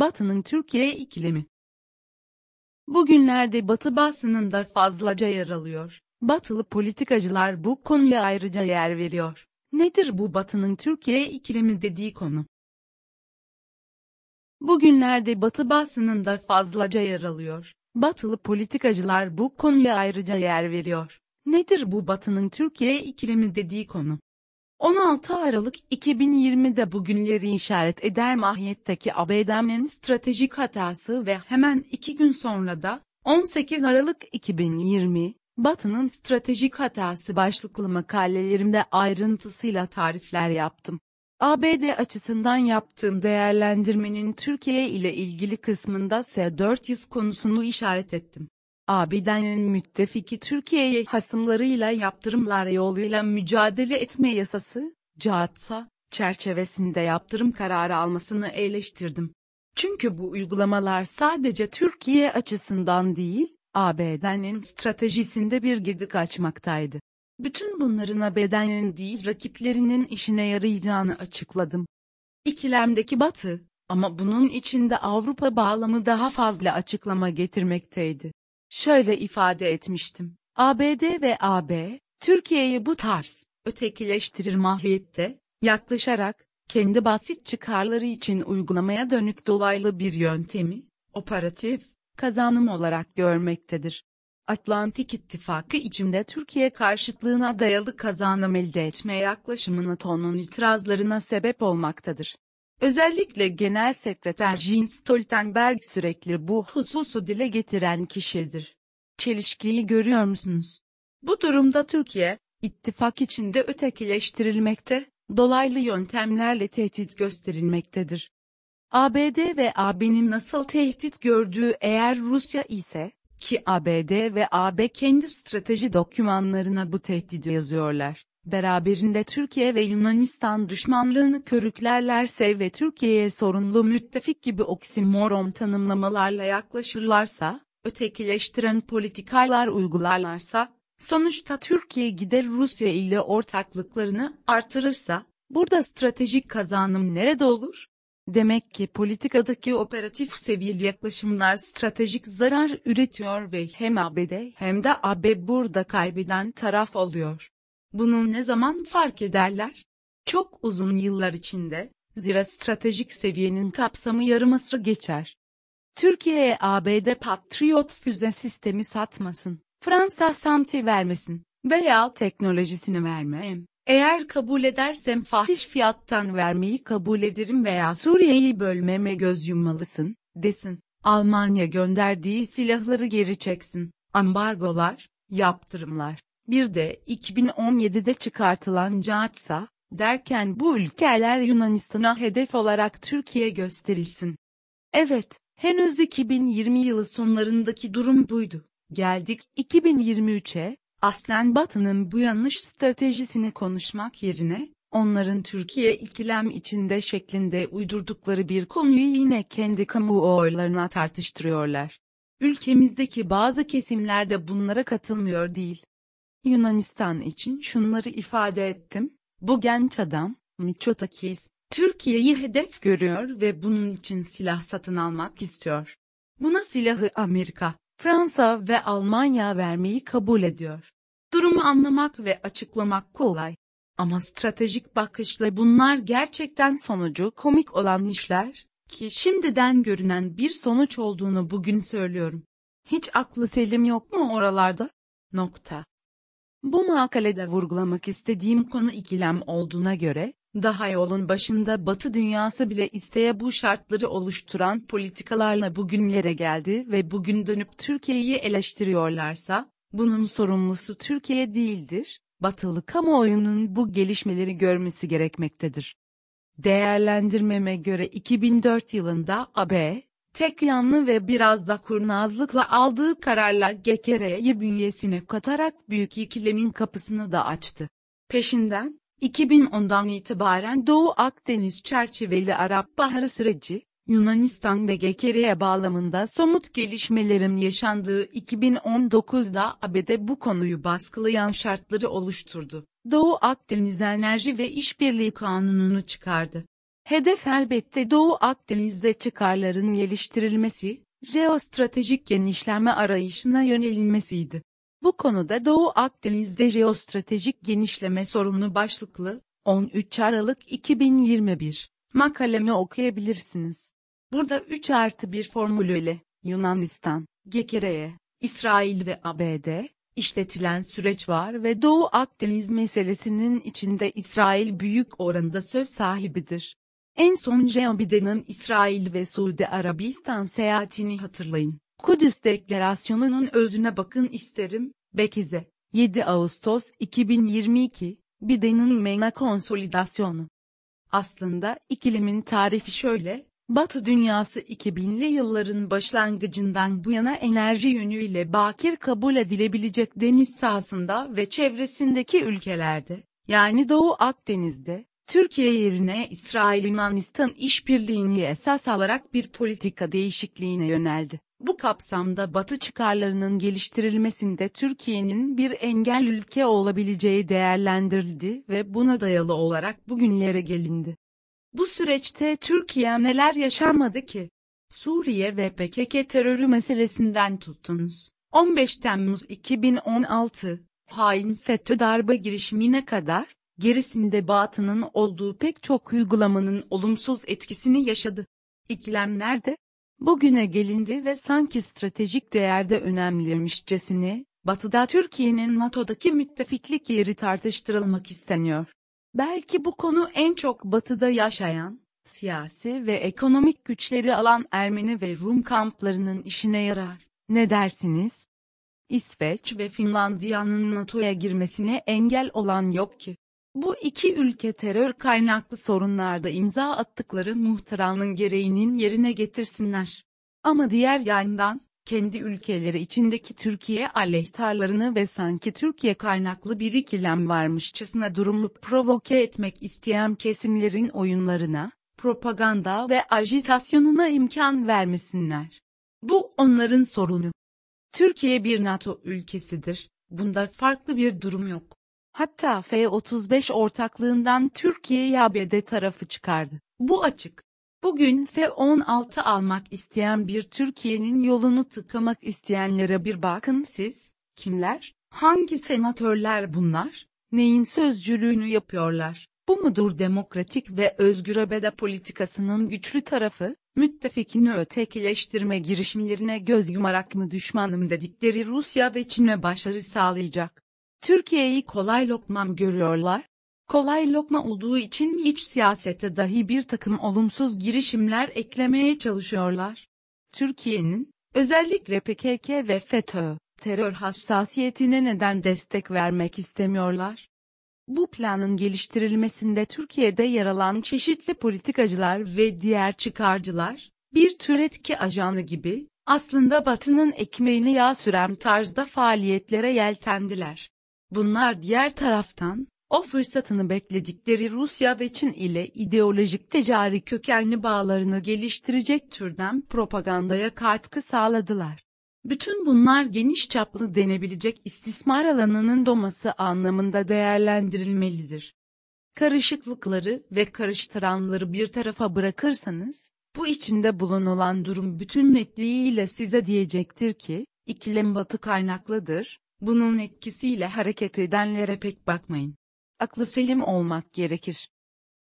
Batı'nın Türkiye ikilemi. Bugünlerde Batı basınında fazlaca yer alıyor. Batılı politikacılar bu konuya ayrıca yer veriyor. Nedir bu Batı'nın Türkiye ikilemi dediği konu? Bugünlerde Batı basınında fazlaca yer alıyor. Batılı politikacılar bu konuya ayrıca yer veriyor. Nedir bu Batı'nın Türkiye ikilemi dediği konu? 16 Aralık 2020'de bugünleri işaret eder mahiyetteki ABD'nin stratejik hatası ve hemen iki gün sonra da 18 Aralık 2020, Batı'nın stratejik hatası başlıklı makalelerimde ayrıntısıyla tarifler yaptım. ABD açısından yaptığım değerlendirmenin Türkiye ile ilgili kısmında S-400 konusunu işaret ettim. ABD'nin müttefiki Türkiye'ye hasımlarıyla yaptırımlar yoluyla mücadele etme yasası, CAATSA, çerçevesinde yaptırım kararı almasını eleştirdim. Çünkü bu uygulamalar sadece Türkiye açısından değil, ABD'nin stratejisinde bir gidik açmaktaydı. Bütün bunların ABD'nin değil rakiplerinin işine yarayacağını açıkladım. İkilemdeki Batı, ama bunun içinde Avrupa bağlamı daha fazla açıklama getirmekteydi. Şöyle ifade etmiştim. ABD ve AB, Türkiye'yi bu tarz, ötekileştirir mahiyette, yaklaşarak, kendi basit çıkarları için uygulamaya dönük dolaylı bir yöntemi, operatif, kazanım olarak görmektedir. Atlantik İttifakı içinde Türkiye karşıtlığına dayalı kazanım elde etme yaklaşımını tonun itirazlarına sebep olmaktadır. Özellikle Genel Sekreter Jens Stoltenberg sürekli bu hususu dile getiren kişidir. Çelişkiyi görüyor musunuz? Bu durumda Türkiye, ittifak içinde ötekileştirilmekte, dolaylı yöntemlerle tehdit gösterilmektedir. ABD ve AB'nin nasıl tehdit gördüğü eğer Rusya ise, ki ABD ve AB kendi strateji dokümanlarına bu tehdidi yazıyorlar beraberinde Türkiye ve Yunanistan düşmanlığını körüklerlerse ve Türkiye'ye sorumlu müttefik gibi oksimoron tanımlamalarla yaklaşırlarsa, ötekileştiren politikalar uygularlarsa, sonuçta Türkiye gider Rusya ile ortaklıklarını artırırsa, burada stratejik kazanım nerede olur? Demek ki politikadaki operatif seviyeli yaklaşımlar stratejik zarar üretiyor ve hem ABD hem de AB burada kaybeden taraf oluyor. Bunu ne zaman fark ederler? Çok uzun yıllar içinde, zira stratejik seviyenin kapsamı yarım asrı geçer. Türkiye'ye ABD Patriot füze sistemi satmasın, Fransa Samti vermesin veya teknolojisini vermeyem. Eğer kabul edersem fahiş fiyattan vermeyi kabul ederim veya Suriye'yi bölmeme göz yummalısın, desin. Almanya gönderdiği silahları geri çeksin. Ambargolar, yaptırımlar, bir de 2017'de çıkartılan CAATSA, derken bu ülkeler Yunanistan'a hedef olarak Türkiye gösterilsin. Evet, henüz 2020 yılı sonlarındaki durum buydu. Geldik 2023'e, aslen Batı'nın bu yanlış stratejisini konuşmak yerine, onların Türkiye ikilem içinde şeklinde uydurdukları bir konuyu yine kendi kamuoylarına tartıştırıyorlar. Ülkemizdeki bazı kesimler de bunlara katılmıyor değil. Yunanistan için şunları ifade ettim. Bu genç adam, Mitsotakis, Türkiye'yi hedef görüyor ve bunun için silah satın almak istiyor. Buna silahı Amerika, Fransa ve Almanya vermeyi kabul ediyor. Durumu anlamak ve açıklamak kolay. Ama stratejik bakışla bunlar gerçekten sonucu komik olan işler, ki şimdiden görünen bir sonuç olduğunu bugün söylüyorum. Hiç aklı selim yok mu oralarda? Nokta. Bu makalede vurgulamak istediğim konu ikilem olduğuna göre, daha yolun başında Batı dünyası bile isteye bu şartları oluşturan politikalarla bugünlere geldi ve bugün dönüp Türkiye'yi eleştiriyorlarsa, bunun sorumlusu Türkiye değildir, Batılı kamuoyunun bu gelişmeleri görmesi gerekmektedir. Değerlendirmeme göre 2004 yılında AB, tek yanlı ve biraz da kurnazlıkla aldığı kararla GKR'yi bünyesine katarak büyük ikilemin kapısını da açtı. Peşinden, 2010'dan itibaren Doğu Akdeniz çerçeveli Arap Baharı süreci, Yunanistan ve GKR bağlamında somut gelişmelerin yaşandığı 2019'da ABD bu konuyu baskılayan şartları oluşturdu. Doğu Akdeniz Enerji ve İşbirliği Kanunu'nu çıkardı. Hedef elbette Doğu Akdeniz'de çıkarların geliştirilmesi, jeostratejik genişleme arayışına yönelilmesiydi. Bu konuda Doğu Akdeniz'de jeostratejik genişleme sorunu başlıklı 13 Aralık 2021 makalemi okuyabilirsiniz. Burada 3 artı 1 formülüyle Yunanistan, GKR'ye, İsrail ve ABD, işletilen süreç var ve Doğu Akdeniz meselesinin içinde İsrail büyük oranda söz sahibidir. En son Joe İsrail ve Suudi Arabistan seyahatini hatırlayın. Kudüs Deklarasyonu'nun özüne bakın isterim, Bekize. 7 Ağustos 2022, Biden'ın MENA konsolidasyonu. Aslında ikilimin tarifi şöyle, Batı dünyası 2000'li yılların başlangıcından bu yana enerji yönüyle bakir kabul edilebilecek deniz sahasında ve çevresindeki ülkelerde, yani Doğu Akdeniz'de, Türkiye yerine İsrail-Yunanistan işbirliğini esas alarak bir politika değişikliğine yöneldi. Bu kapsamda Batı çıkarlarının geliştirilmesinde Türkiye'nin bir engel ülke olabileceği değerlendirildi ve buna dayalı olarak bugünlere gelindi. Bu süreçte Türkiye neler yaşanmadı ki? Suriye ve PKK terörü meselesinden tuttunuz. 15 Temmuz 2016, hain FETÖ darbe girişimine kadar, gerisinde Batı'nın olduğu pek çok uygulamanın olumsuz etkisini yaşadı. İkilem nerede? Bugüne gelindi ve sanki stratejik değerde önemliymişçesine, Batı'da Türkiye'nin NATO'daki müttefiklik yeri tartıştırılmak isteniyor. Belki bu konu en çok Batı'da yaşayan, siyasi ve ekonomik güçleri alan Ermeni ve Rum kamplarının işine yarar. Ne dersiniz? İsveç ve Finlandiya'nın NATO'ya girmesine engel olan yok ki. Bu iki ülke terör kaynaklı sorunlarda imza attıkları muhtıranın gereğinin yerine getirsinler. Ama diğer yandan, kendi ülkeleri içindeki Türkiye aleyhtarlarını ve sanki Türkiye kaynaklı bir ikilem varmışçasına durumu provoke etmek isteyen kesimlerin oyunlarına, propaganda ve ajitasyonuna imkan vermesinler. Bu onların sorunu. Türkiye bir NATO ülkesidir, bunda farklı bir durum yok. Hatta F-35 ortaklığından Türkiye ABD tarafı çıkardı. Bu açık. Bugün F-16 almak isteyen bir Türkiye'nin yolunu tıkamak isteyenlere bir bakın siz, kimler, hangi senatörler bunlar, neyin sözcülüğünü yapıyorlar? Bu mudur demokratik ve özgür abede politikasının güçlü tarafı, müttefikini ötekileştirme girişimlerine göz yumarak mı düşmanım dedikleri Rusya ve Çin'e başarı sağlayacak? Türkiye'yi kolay lokmam görüyorlar. Kolay lokma olduğu için iç siyasete dahi bir takım olumsuz girişimler eklemeye çalışıyorlar. Türkiye'nin, özellikle PKK ve FETÖ, terör hassasiyetine neden destek vermek istemiyorlar? Bu planın geliştirilmesinde Türkiye'de yer alan çeşitli politikacılar ve diğer çıkarcılar, bir tür etki ajanı gibi, aslında Batı'nın ekmeğini yağ süren tarzda faaliyetlere yeltendiler. Bunlar diğer taraftan, o fırsatını bekledikleri Rusya ve Çin ile ideolojik ticari kökenli bağlarını geliştirecek türden propagandaya katkı sağladılar. Bütün bunlar geniş çaplı denebilecek istismar alanının doması anlamında değerlendirilmelidir. Karışıklıkları ve karıştıranları bir tarafa bırakırsanız, bu içinde bulunulan durum bütün netliğiyle size diyecektir ki, ikilem batı kaynaklıdır, bunun etkisiyle hareket edenlere pek bakmayın. Aklı selim olmak gerekir.